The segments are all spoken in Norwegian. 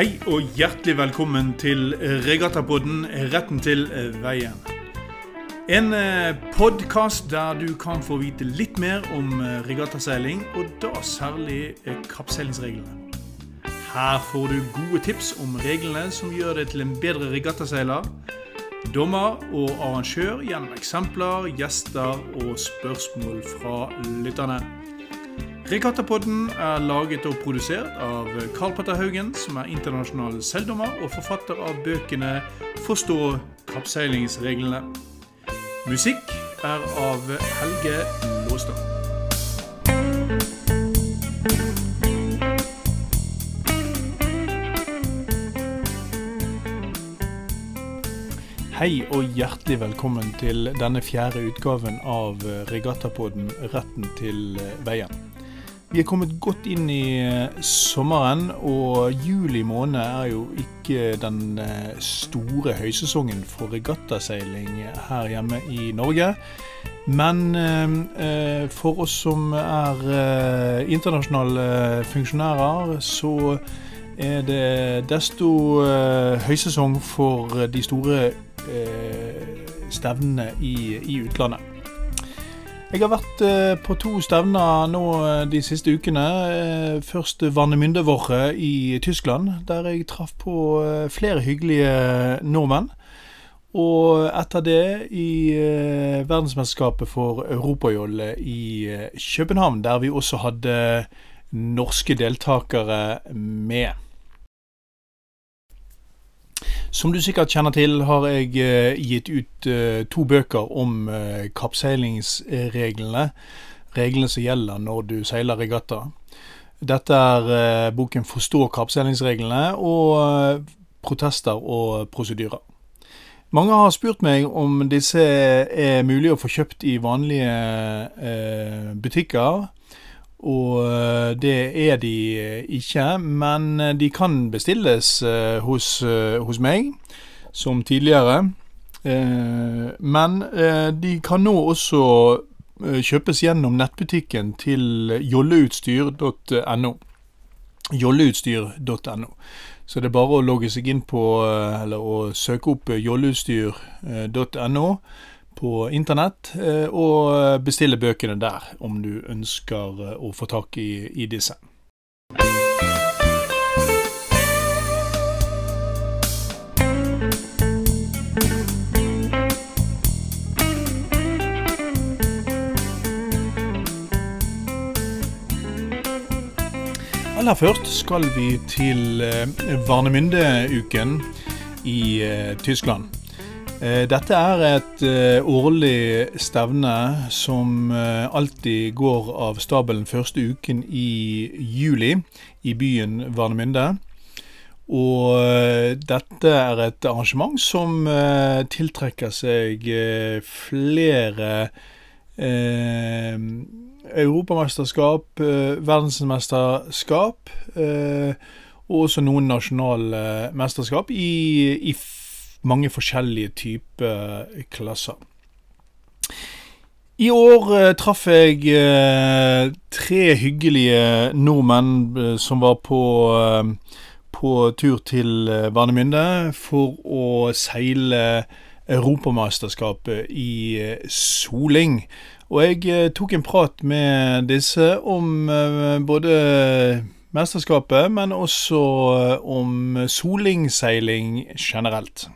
Hei og hjertelig velkommen til Regattapodden Retten til veien. En podkast der du kan få vite litt mer om regattaseiling, og da særlig kappseilingsreglene. Her får du gode tips om reglene som gjør deg til en bedre regattaseiler. Dommer og arrangør gjennom eksempler, gjester og spørsmål fra lytterne. Regattapodden er laget og produsert av Karl Petter Haugen, som er internasjonal seildommer og forfatter av bøkene 'Forstå kappseilingsreglene'. Musikk er av Helge Låstad. Hei og hjertelig velkommen til denne fjerde utgaven av Regattapodden 'Retten til veien'. Vi er kommet godt inn i sommeren, og juli måned er jo ikke den store høysesongen for regattaseiling her hjemme i Norge. Men for oss som er internasjonale funksjonærer, så er det desto høysesong for de store stevnene i, i, utlandet. Jeg har vært på to stevner nå de siste ukene. Først Warnemünde-Woche i Tyskland, der jeg traff på flere hyggelige nordmenn. Og etter det i verdensmesterskapet for europajolle i København, der vi også hadde norske deltakere med. Som du sikkert kjenner til, har jeg gitt ut to bøker om kappseilingsreglene. Reglene som gjelder når du seiler regatta. Dette er boken 'Forstå kappseilingsreglene' og 'Protester og prosedyrer'. Mange har spurt meg om disse er mulig å få kjøpt i vanlige butikker. Og det er de ikke, men de kan bestilles hos, hos meg, som tidligere. Men de kan nå også kjøpes gjennom nettbutikken til jolleutstyr.no. Jolleutstyr.no. Så det er bare å logge seg inn på, eller å søke opp jolleutstyr.no på internett, og bestille bøkene der, om du ønsker å få tak i, i disse. Aller først skal vi til Varnemyndeuken i Tyskland. Dette er et årlig stevne som alltid går av stabelen første uken i juli i byen Varnemynde. Og dette er et arrangement som tiltrekker seg flere europamesterskap, verdensmesterskap og også noen nasjonale mesterskap i, i mange forskjellige typer klasser. I år traff jeg tre hyggelige nordmenn som var på, på tur til Warnemünde for å seile Europamesterskapet i soling. Og jeg tok en prat med disse om både mesterskapet, men også om solingseiling generelt.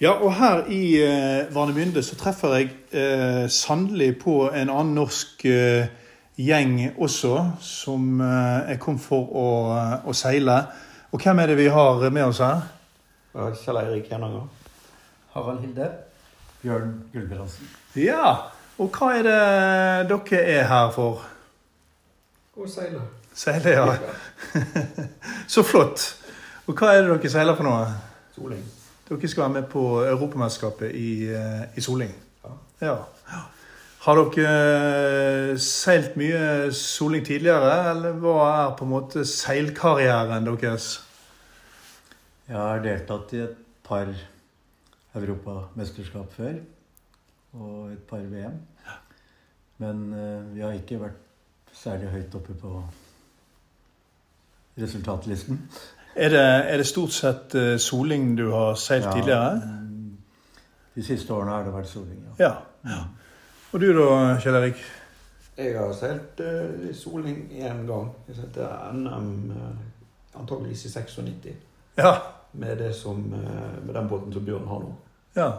Ja, og her i eh, Varnemynde så treffer jeg eh, sannelig på en annen norsk eh, gjeng også, som eh, er kommet for å, å, seile. Og hvem er det vi har med oss her? Kjell Eirik Gjernanger. Harald Hilde. Bjørn Gulbrandsen. Ja, og hva er det dere er her for? Å seile. Seile, ja. så flott. Og hva er det dere seiler for noe? Soling. Dere skal være med på Europamesterskapet i, i soling. Ja. ja. Har dere seilt mye soling tidligere, eller hva er på en måte seilkarrieren deres? Jeg har deltatt i et par europamesterskap før, og et par VM. Men vi har ikke vært særlig høyt oppe på resultatlisten. Er det, er det stort sett eh, soling du har seilt tidligere? mm, De siste årene har det vært soling, ja. Ja. Og du da, Kjell Erik? Jeg har seilt uh, soling én gang. Jeg seilte NM uh, antakeligvis i 96. Ja. Med, det som, uh, med den båten som Bjørn har nå. ja.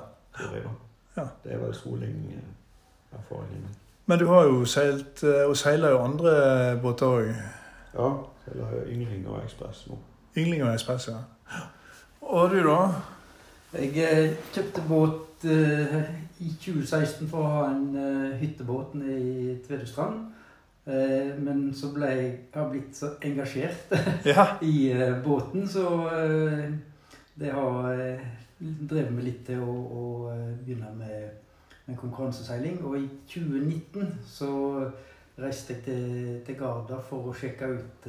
Ja. Det er vel soling-erfaringen min. Men du har jo seilt, eh, og seiler jo andre båter òg. Ja. Seiler Yngling og Ekspress nå. Yngling og Espresso. Og du, da? Jeg eh, kjøpte båt uh, i 2016 for å ha en uh, hyttebåt nede i Tvedestrand. Uh, men så ble jeg har blitt så engasjert Ja. i båten, så det har drevet meg litt til å, å begynne med, med konkurranseseiling. Og i 2019 så reiste jeg til, til Garda for å sjekke ut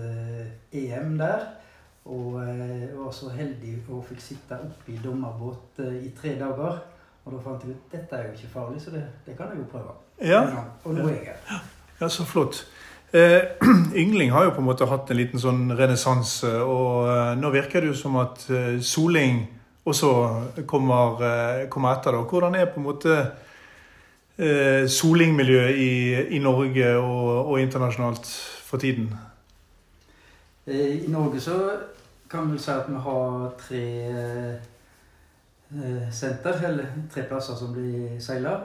EM der. Og jeg var så heldig og fikk sitte oppe i dommerbåt eh, i tre dager. Og da fant jeg ut dette er jo ikke farlig, så det, det kan jeg jo prøve. Ja, Og nå er jeg her. ja så flott. Eh, Yngling har jo på en måte hatt en liten sånn renessanse, og eh, nå virker det jo som at eh, soling også kommer, eh, kommer etter. da. Hvordan er på en måte eh, solingmiljøet i, i Norge og, og internasjonalt for tiden? Eh, I Norge så kan vel si at vi har tre eh, senter, eller tre plasser som blir seila.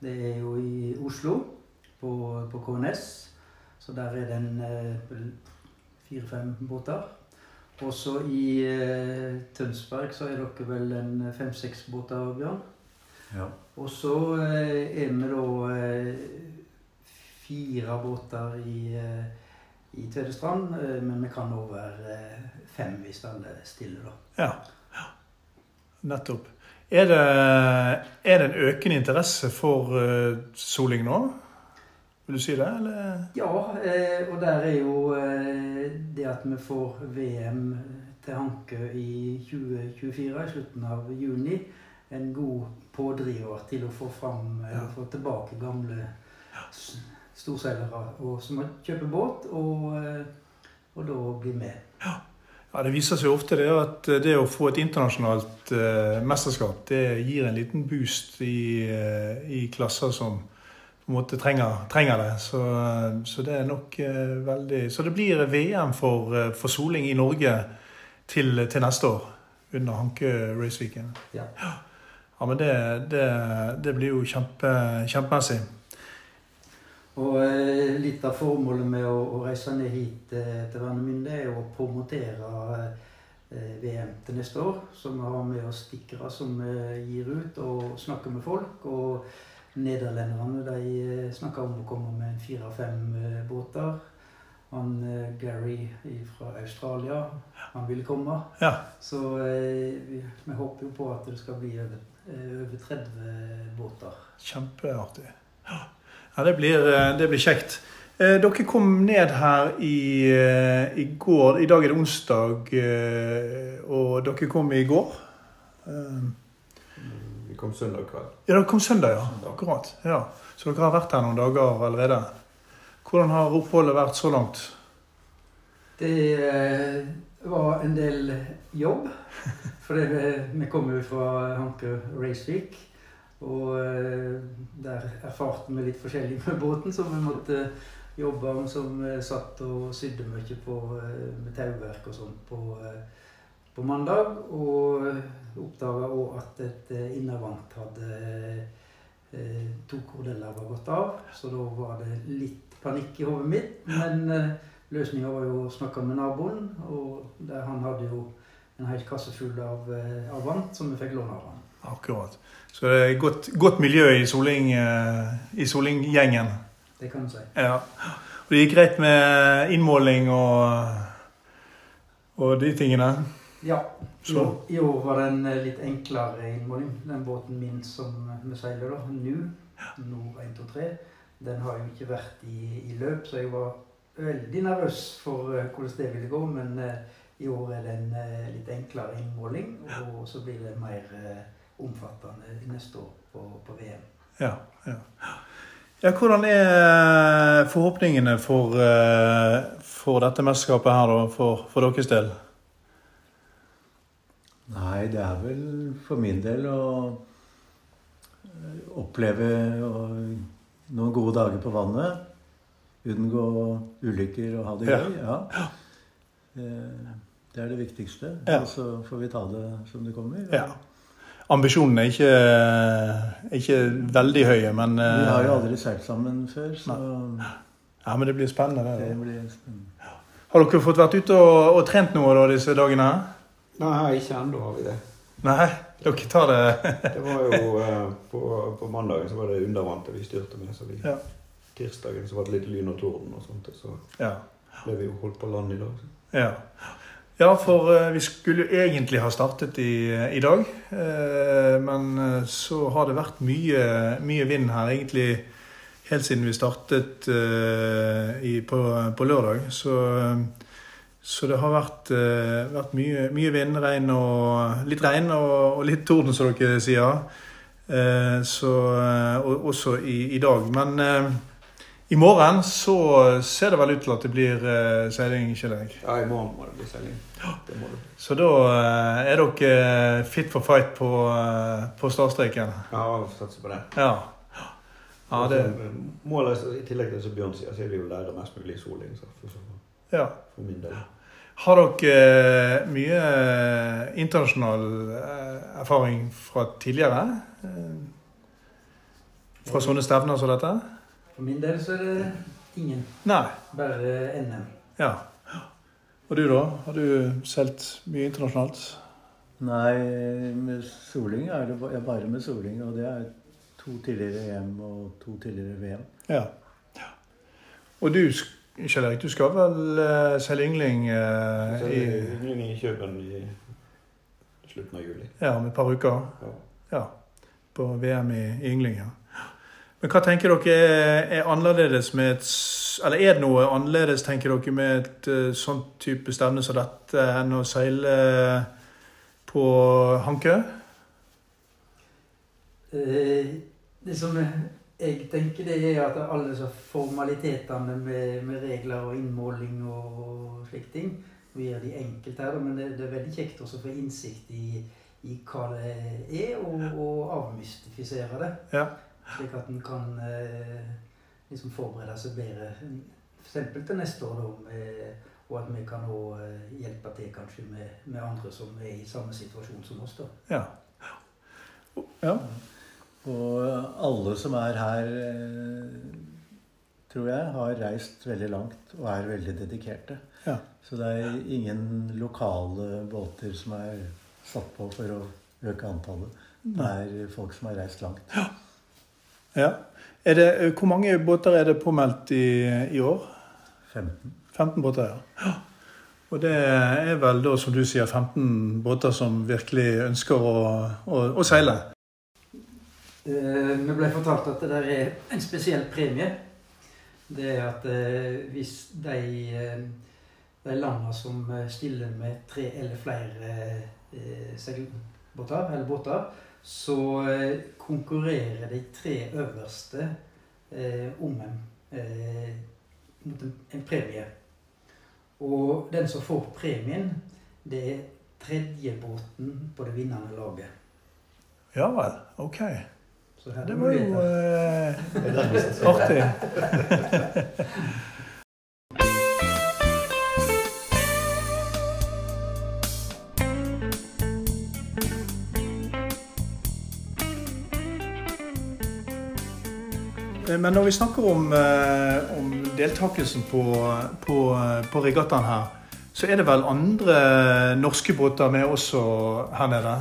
Det er jo i Oslo, på, på KNS. Så der er det en eh, fire-fem båter. Også i eh, Tønsberg så er dere vel en fem-seks båter, Bjørn. ja. Og så eh, er vi da eh, fire båter i, eh, i Tvedestrand, eh, men vi kan òg være eh, fem hvis alle stiller, da. Ja, ja. nettopp. Er det, er det en økende interesse for eh, soling nå? Vil du si det, eller? Ja, og der er jo det at vi får VM til Hanke i 2024, i slutten av juni, en god pådriver til å få fram, ja. få tilbake gamle s- storseilere og som har kjøpt båt, og, eh, og da bli med. Ja, Det viser seg ofte det at det å få et internasjonalt eh, mesterskap, det gir en liten boost i, eh, i klasser som på en måte trenger, trenger det. Så, så det er nok eh, veldig Så det blir VM for, eh, for soling i Norge til, til neste år, under Hanke Raceweekend. Ja. Ja, men det, det, det blir jo kjempe, kjempemessig. Og eh, litt av formålet med å, å reise ned hit eh, til Vernemynde er å promotere eh, VM til neste år. Så vi har med oss stikkere som gir ut og snakker med folk. Og nederlenderne de snakker om å komme med fire-fem båter. Han Gary fra Australia, han ville komme. Ja. Så vi, vi håper jo på at det skal bli over, over 30 båter. Kjempeartig. Ja, det blir, eh, det blir kjekt. Eh, Dere kom ned her i, eh, i går. I dag er det onsdag, eh, og dere kom i går. Eh, Vi kom søndag kveld. Ja, dere kom søndag, ja. Akkurat. Ja. Så dere har vært her noen dager allerede. Hvordan har oppholdet vært så langt? Det eh, var en del jobb. For vi kommer jo fra Hanke Racevik. Og eh, der erfarte vi litt forskjellig med båten, så vi måtte jobbe om som eh, satt og sydde mye på, eh, med tauverk og sånt på, på mandag. Og oppdaga òg at et innervant hadde To kordeller var gått av, så da var det litt panikk i hodet mitt. Men løsninga var jo å snakke med naboen, og han hadde jo en hel kasse full av, av vant som vi fikk låne av han. Akkurat. Så det er godt, godt miljø i Soling-gjengen. Soling. Det kan du si. Ja. Og det gikk greit med innmåling og, og de tingene? Ja. I Så. år, I år var det en eh, litt enklere innmåling. Den båten min som vi seiler, da, nå, Nord 1, 2, 3, den har jo ikke vært i, i løp, så jeg var veldig nervøs for eh, hvordan det ville gå. Men eh, i år er det en eh, litt enklere innmåling, og så blir det mer eh, omfattende neste år på, på VM. Ja, ja. Ja, hvordan er forhåpningene for, eh, for dette mesterskapet her, da, for, for deres del? Nei, det er vel for min del å eh, oppleve noen gode dager på vannet. Unngå ulykker og ha det gøy. Ja. ja. Det er det viktigste. Ja. Og så får vi ta det som det kommer. Ja. Ambisjonene er ikke, ikke veldig høye, men Vi eh, har jo aldri seilt sammen før, så Ja, men det blir spennende. Det, det blir spennende. Har dere fått vært ute og, og trent noe da, disse dagene? Nei, ikke ennå har vi det. Nei, dere tar det Det var jo eh, på, på mandagen så var det undervannet vi styrte med. Så vi, Ja. tirsdagen så var det litt lyn og torden og sånt. og Så Ja. ble vi jo holdt på land i dag. Så. Ja, ja for eh, vi skulle egentlig ha startet i, i dag. eh, men eh, så har det vært mye, mye vind her, egentlig helt siden vi startet eh, i, på, på lørdag. Så, eh, så det har vært, eh, vært mye, mye vind, regn og litt regn og, og litt torden, som dere sier. Eh, så, eh, og, også i, i dag. Men eh, i morgen så ser det vel ut til at det blir uh, seiling, ikke Erik. Ja, i morgen må det bli seiling. Det det. Så da uh, er dere fit for fight på, uh, på startstreken. Ja, satser på det. Ja. ja, det, Målet i tillegg til det som Bjørn sier, så er det jo å lære mest mulig soling. Så for, for, ja. for min del. Har dere eh, mye eh, internasjonal eh, erfaring fra tidligere? Eh, Fra sånne stevner som dette? For min del så er det ingen. Nei. Bare NM. Ja. Og du, da? Har du solgt mye internasjonalt? Nei, med soling er det ba- bare med soling. Og det er to tidligere EM og to tidligere VM. Ja. ja. Og du, Kjell Erik, du skal vel uh, selge yngling uh, i yngling i Kjøben i slutten av juli. Ja, om et par uker. Ja. Ja. På VM i, i yngling, ja. Men hva tenker dere er, er annerledes med et Eller er det noe annerledes, tenker dere, med et uh, sånt type stevne som dette enn å seile på Hankø? Eh, Det som jeg tenker, det er at alle disse formalitetene med, med regler og innmåling og slike ting Vi gjør de enkelt her, men det, det er veldig kjekt også å få innsikt i, i hva det er, og, og avmystifisere det. Ja. Slik at en kan eh, liksom forberede seg bedre. F.eks. til neste år, da, med, og at vi kan også, eh, hjelpe til kanskje med, med andre som er i samme situasjon som oss. da. Ja. ja. Og alle som er her, eh, tror jeg, har reist veldig langt og er veldig dedikerte. Ja. Så det er ingen lokale båter som er satt på for å øke antallet. Det er folk som har reist langt. ja. Er det, eh, hvor mange båter er det påmeldt i, i år? 15. 15 båter, ja. ja. Og det er vel da, som du sier, 15 båter som virkelig ønsker å, å, å seile. Eh, Vi ble fortalt at det der er en spesiell premie. Det er at eh, hvis de, eh, de landene som eh, stiller med tre eller flere eh, seilbåter, eller båter, så eh, konkurrerer de tre øverste eh, om en, eh, en, en premie. Og den som får premien, det er tredjebåten på det vinnende laget. Ja vel. Ok. Så her Det var jo eh, artig. Men når vi snakker om, eh, om deltakelsen på, på, på regattaen her, så er det vel andre norske båter med også her nede?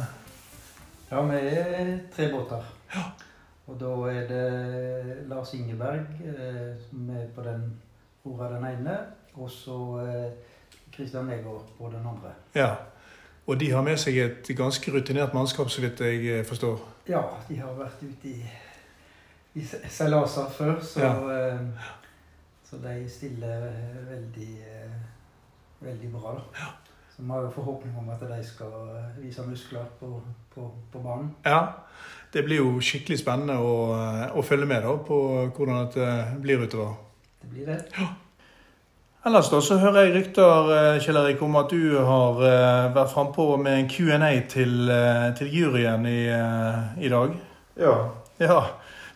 Ja, vi er tre båter. Ja. Og da er det Lars Ingeberg eh, som er på den orda den ene, og så Kristian Negård på den andre. Ja. Og de har med seg et ganske rutinert mannskap, så vidt jeg eh, forstår. Ja, de har vært ute i, i se- seilaser før, så, ja. så de stiller veldig, eh, veldig bra, da. Så vi har jo forhåpning om at de skal eh, vise muskler på, på, på banen. Ja, det blir jo skikkelig spennende å, å følge med da, på hvordan det blir utover. Det blir det. Ellers da, så hører jeg rykter eh, Kjell Erik, om at du har eh, vært frampå med en Q&A til, eh, til juryen i, eh, i dag. Ja. Ja,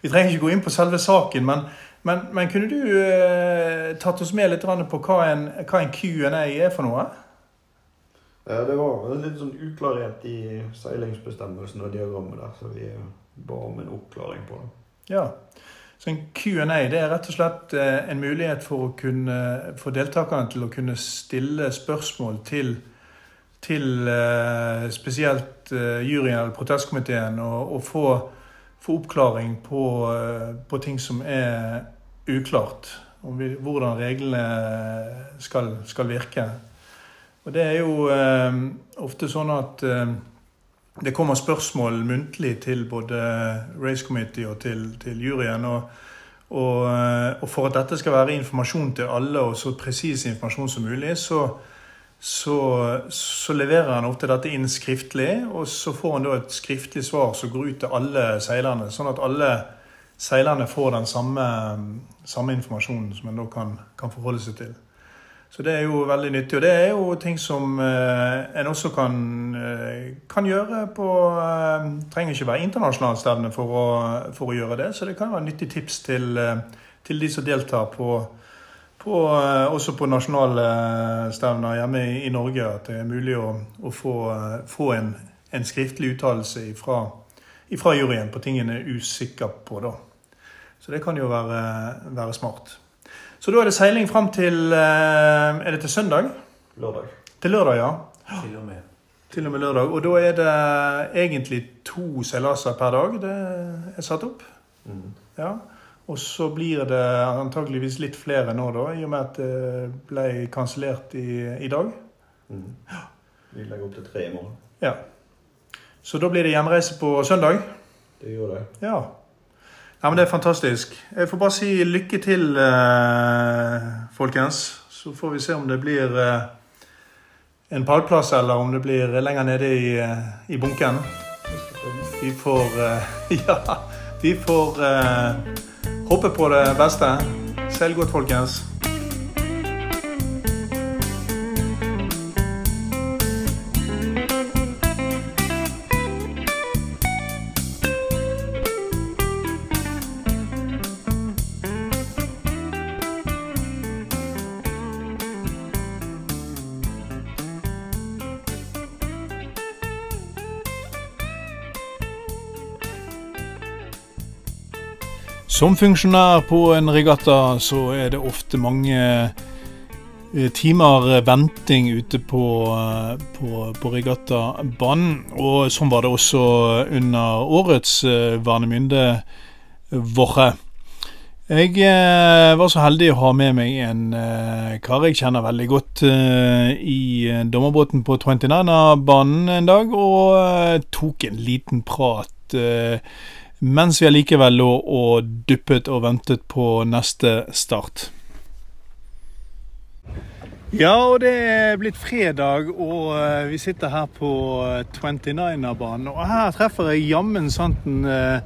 Vi trenger ikke gå inn på selve saken, men, men, men kunne du eh, tatt oss med litt på hva en, hva en Q&A er for noe? Ja, Det var litt sånn uklarhet i seilingsbestemmelsen og diagrammet der, så vi eh, ba om en oppklaring på det. Ja. Så en Q&A det er rett og slett eh, en mulighet for, å kunne, for deltakerne til å kunne stille spørsmål til, til eh, spesielt eh, juryen eller protestkomiteen, og, og få, få oppklaring på, eh, på ting som er uklart. Om vi, hvordan reglene skal, skal virke. Og det er jo eh, ofte sånn at eh, det kommer spørsmål muntlig til både Race Committee og til, til juryen. Og, og, eh, og for at dette skal være informasjon til alle, og så presis informasjon som mulig, så, så, så leverer han ofte dette inn skriftlig. Og så får han da et skriftlig svar som går ut til alle seilerne, sånn at alle seilerne får den samme, samme informasjonen som en da kan, kan forholde seg til. Så det er jo veldig nyttig. Og det er jo ting som eh, en også kan, eh, kan gjøre på eh, Trenger ikke være internasjonale stevne for for å gjøre det, så det kan være nyttig tips til, til de som deltar på, på eh, også på nasjonale stevner hjemme i, i Norge, at det er mulig å, å få, eh, få en, en skriftlig uttalelse ifra, ifra juryen på ting en er usikker på. da. Så det kan jo være, være smart. Så da er det seiling fram til eh, Er det til søndag? Lørdag. Til lørdag, ja. Til og med. Til og med lørdag. Og da er det egentlig to seilaser per dag det er satt opp. Mm. Ja. Og så blir det antageligvis litt flere nå, da, i og med at det ble kansellert i, i dag. Mm. Vi legger opp til tre i morgen. Ja. Så da blir det hjemreise på søndag. Det gjør det. Ja. ja, men det er fantastisk. Jeg får bare si lykke til, eh, folkens. Så får vi se om det blir eh, en pallplass, eller om det blir lenger nede i, eh, i bunken. Vi får eh, Ja, vi får eh, håpe på det beste. Seil godt, folkens. Som funksjonær på en regatta så er det ofte mange eh, timer venting ute på, eh, på, på regattabanen. Og sånn var det også under årets Vernemynde Varnemynde-våre. Jeg eh, var så heldig å ha med meg en eh, kar jeg kjenner veldig godt eh, i eh, dommerbåten på 29er-banen en dag, og eh, tok en liten prat eh, mens vi allikevel lå og duppet og ventet på neste start. Ja, og det er blitt fredag, og eh, vi sitter her på eh, 29er-banen. Og her treffer jeg jammen santen eh,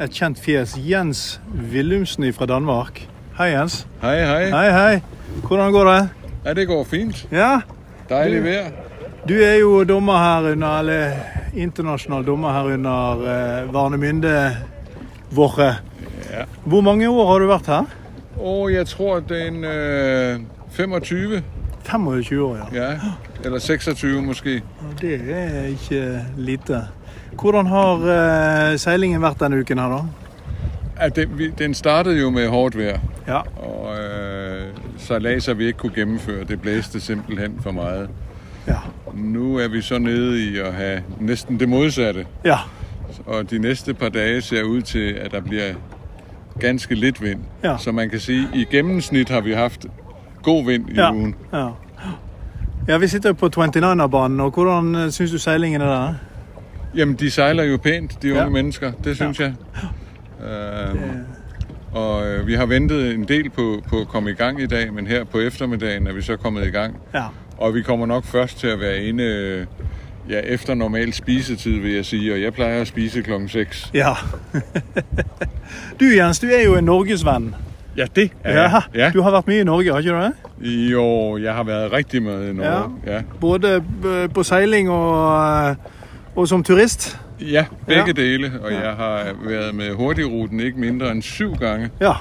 et kjent fjes. Jens Willumsen fra Danmark. Hei, Jens. Hei, hei. Hei, hei. Hvordan går det? Ja, det går fint. Ja, Deilig Du- du er jo dommer her under, eller internasjonal dommer her under eh, Varnemynde-våre. Ja. Hvor mange år har du vært her? Og jeg tror, den øh, 25, 25 år, ja. ja. Eller 26 måske. Det er ikke lite. Hvordan har eh, seilingen vært denne uken her, da? Ja, den, vi- den startet jo med hårdt vær. Ja. og øh, seilaser vi ikke kunne gjennomføre. Det blæste simpelthen for mye. Ja. Nu er vi så nede i at have næsten det modsatte. ja. Og de næste par dage ser ud til, at der bliver ganske lidt vind. Ja. Så man kan sige, at i gennemsnit har vi haft god vind i Ja. ugen. ja. Ja, Vi sitter på 29er-banen. og Hvordan synes du sejlingen er der? Jamen, de sejler jo pænt, de unge Ja. mennesker. Det synes jeg. Øhm, det... og øh, vi har ventet en del på, på at komme i gang i dag, men her på eftermiddagen er vi så kommet i gang. Ja. Og vi kommer nok først til at være inde øh, ja, efter normal spisetid, vil jeg sige. Og jeg plejer at spise klokken 6. Ja. Du Jens, du er jo en norgesvenn. Ja, det er jeg. Ja. Du har vært mye i Norge, har ikke du det? Jo, jeg har været rigtig med i Norge. Ja. Både øh, på seiling og, øh, og som turist? Ja, begge Ja. dele. Og Ja. jeg har været med hurtigruten ikke mindre end syv gange. Ja.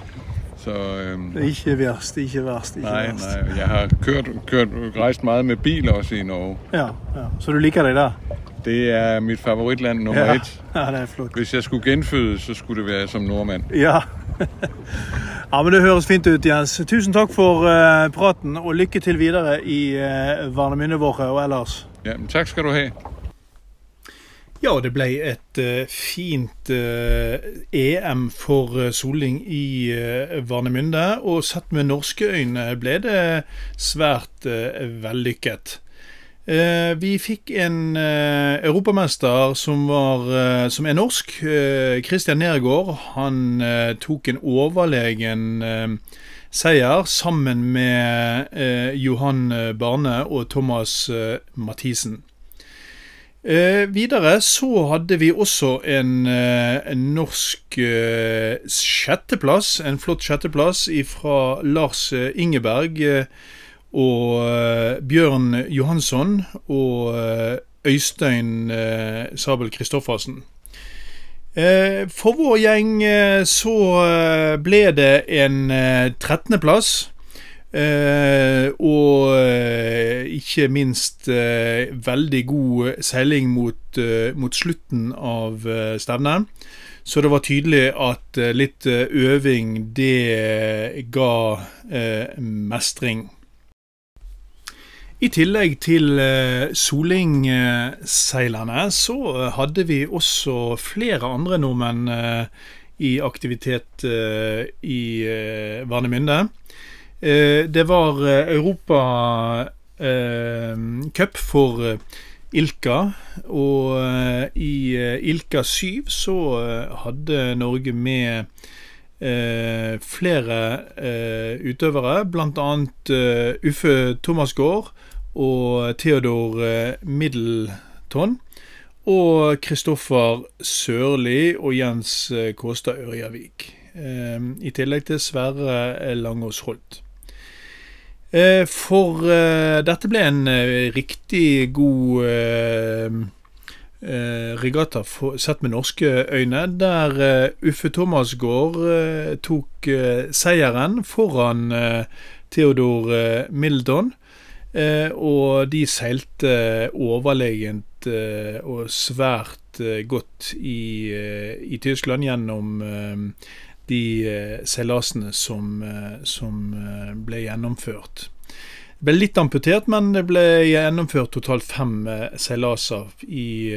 Så øhm, Ikke verst, ikke verst. ikke nei, verst. Nei, Jeg har kørt, kørt, rejst meget med bil også i Norge. Ja, ja. Så du liker det der? Det er mit favoritland nummer ja. et. Ja, det er flott. Hvis jeg skulle genfødes, så skulle det være som nordmann. Ja. ja, men Det høres fint ut, Jens. Tusen takk for uh, praten, og lykke til videre i uh, Varnemyndeåret og ellers. Ja, men takk skal du have. Ja, det ble et uh, fint uh, EM for eh, soling i uh, Varnemynde. Og sett med norske øyne ble det svært eh, vellykket. Eh, vi fikk en eh, europamester som, var, eh, som er norsk. eh, Christian Nergård. Han eh, tok en overlegen eh, seier sammen med eh, Johan Barne og Thomas eh, Mathisen. Eh, videre så hadde vi også en, eh, en norsk eh, sjetteplass, en flott sjetteplass fra Lars eh, Ingeberg eh, og eh, Bjørn Johansson og Øystein Sabel Kristoffersen. For vår gjeng så ble det en eh, 13.-plass. Eh, og eh, ikke minst eh, veldig god seiling mot, eh, mot slutten av eh, stevnet. Så det var tydelig at eh, litt øving, det ga mestring. I tillegg til solingseilerne så hadde vi også flere andre nordmenn i aktivitet i Varnemynde. Eh, Det var Europacup Europa eh, for eh, Ilka, og eh, i eh, Ilka 7 så eh, hadde Norge med eh, flere eh, utøvere, bl.a. Uh, Uffe Thomasgaard og Theodor eh, Middleton. Og Kristoffer Sørli og Jens eh, Kåstad Ørjavik. Eh, I tillegg til Sverre Langås Holt. Eh, For eh, dette ble en eh, riktig god regatta sett med norske øyne, der Uffe Thomasgaard tok seieren foran Theodor Mildon. Og de seilte overlegent og svært godt i, i Tyskland gjennom de eh, seilasene som, eh, som eh, ble gjennomført. Det ble litt amputert, men det ble gjennomført totalt fem seilaser i,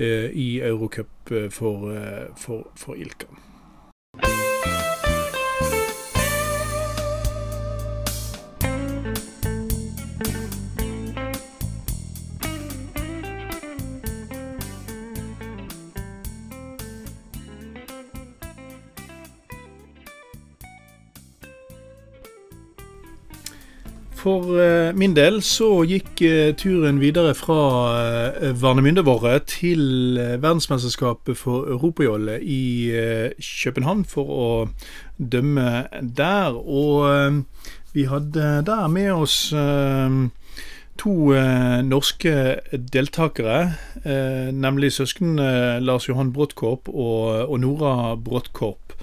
i Eurocup for, for, for Ilka. For eh, min del så gikk eh, turen videre fra uh, Varnemyndeåret til eh, verdensmesterskapet for europajolle i eh, København for å dømme der. Og eh, vi hadde der med oss eh, to eh, norske deltakere, eh, nemlig søsknene Lars Johan Bråttkorp og, og Nora Bråttkorp.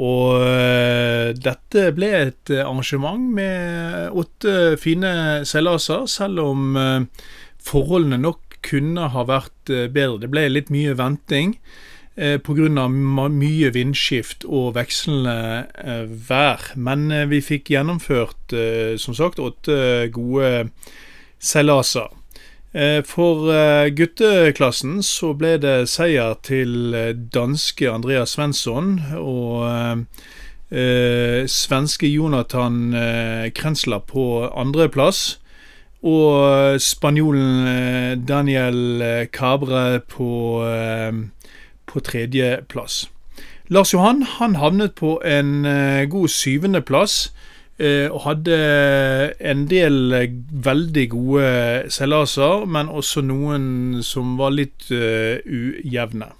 Og eh, dette ble et eh, arrangement med åtte fine seilaser, selv om eh, forholdene nok kunne ha vært bedre. Det ble litt mye venting pga. mye vindskift og vekslende vær. Men vi fikk gjennomført, som sagt, åtte gode seilaser. Eh, For eh, gutteklassen så ble det seier til eh, danske Andreas Svensson og svenske Jonathan Krensla på andreplass. Og spanjolen Daniel Cabre på, på tredjeplass. Lars Johan han havnet på en god syvendeplass. Eh, og hadde en del veldig gode seilaser, men også noen som var litt uh, ujevne.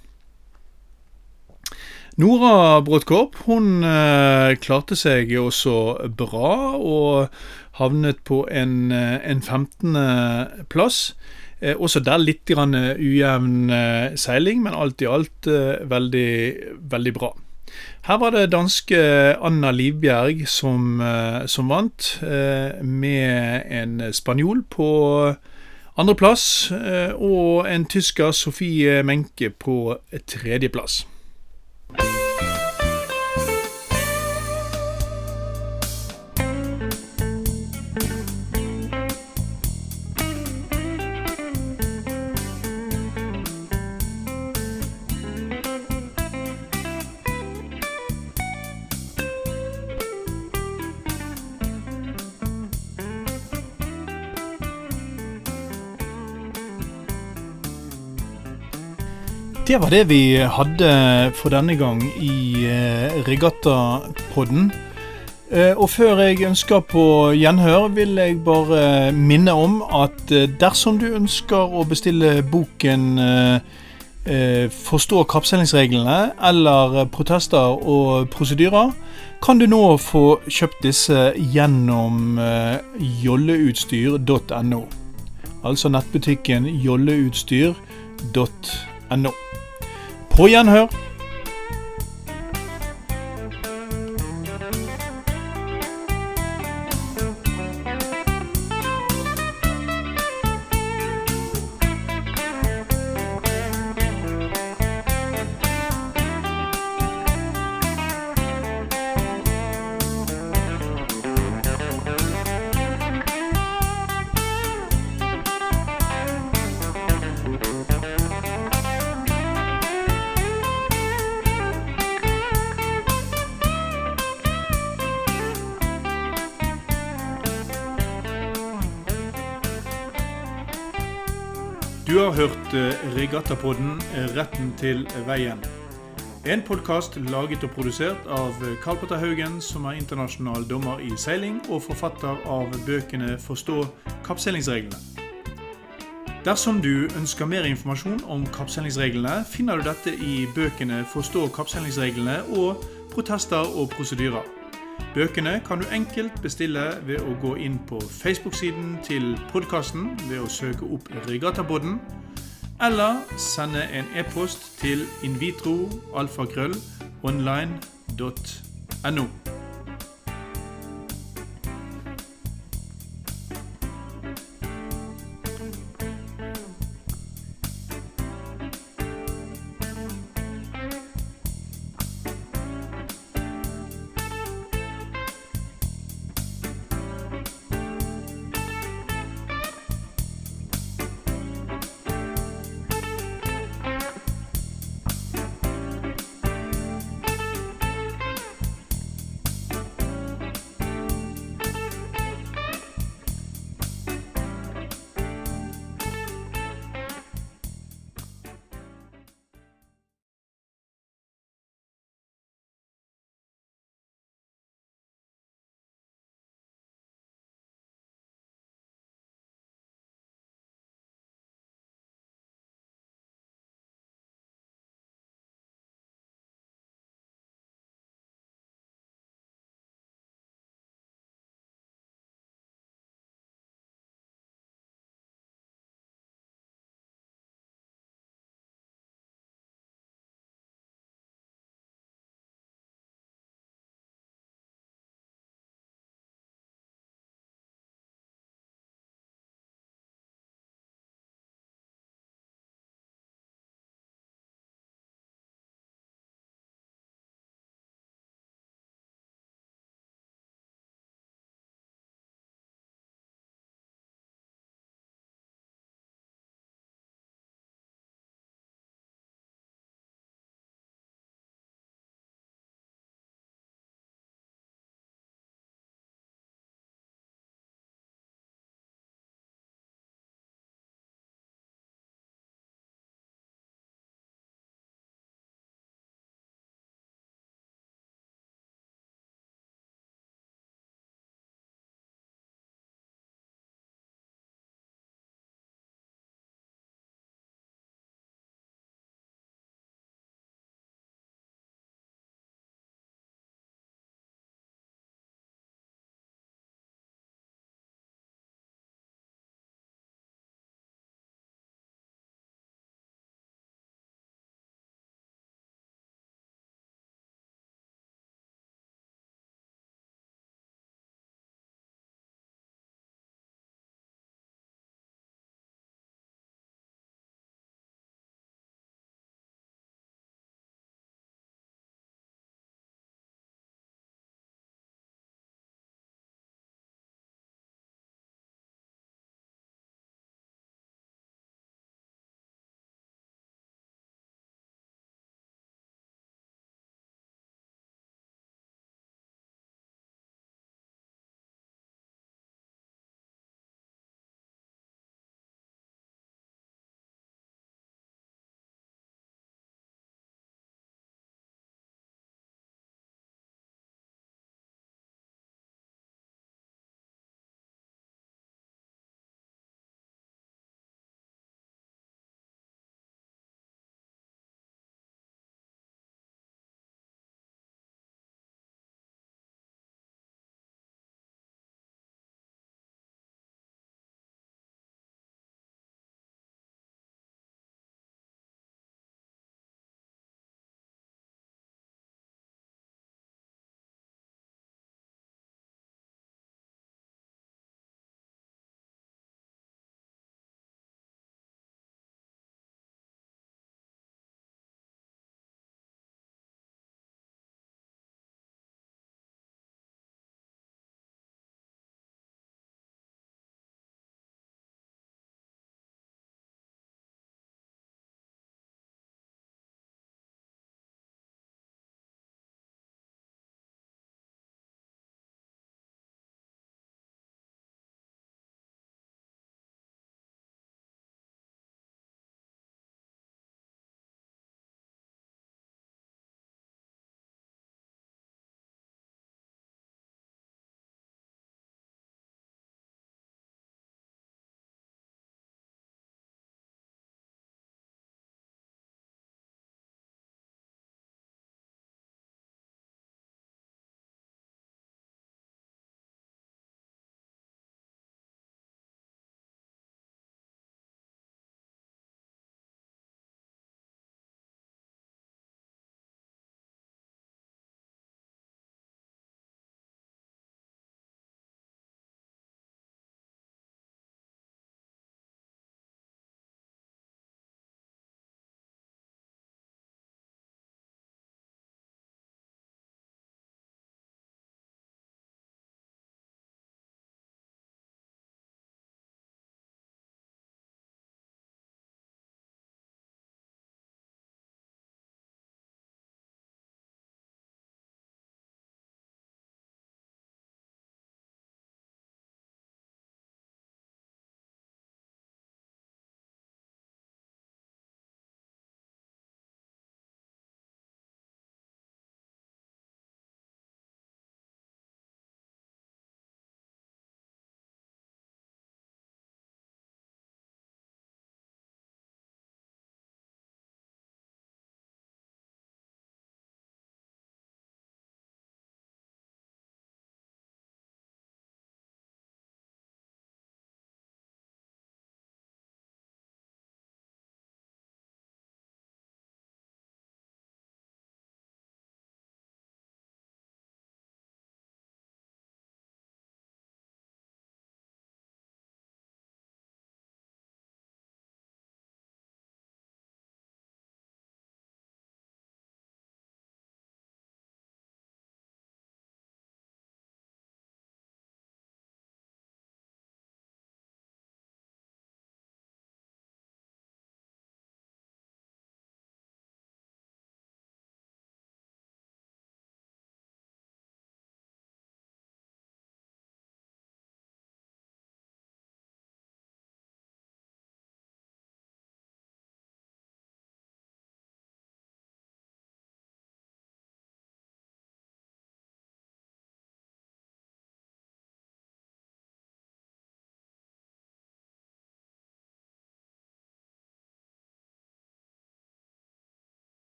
Nora Bråttkorp hun uh, klarte seg også bra, og havnet på en, eh, en 15. plass. Eh, også der litt ujevn eh, seiling, men alt i alt eh, veldig, veldig bra. Her var det danske Anna Livbjerg som, eh, som vant, eh, med en spanjol på andreplass, eh, og en tysker, Sofie Menke, på tredjeplass. Det var det vi hadde for denne gang i eh, Regattapodden. Eh, og før jeg ønsker på gjenhør, vil jeg bare minne om at eh, dersom du ønsker å bestille boken 'Forstå kappseilingsreglene' eller 'Protester og prosedyrer', kan du nå få kjøpt disse gjennom jolleutstyr.no. Altså nettbutikken jolleutstyr.no. På gjenhør. Har hørt eh, Regattapodden eh, Retten til veien. En podkast laget og produsert av Karl Petter Haugen, som er internasjonal dommer i seiling og forfatter av bøkene 'Forstå kappseilingsreglene'. Dersom du ønsker mer informasjon om kappseilingsreglene, finner du dette i bøkene 'Forstå kappseilingsreglene' og 'Protester og prosedyrer'. Bøkene kan du enkelt bestille ved å gå inn på Facebook-siden til podkasten ved å søke opp Regattapodden, eller sende en e-post til invitroalfakrøll online.no.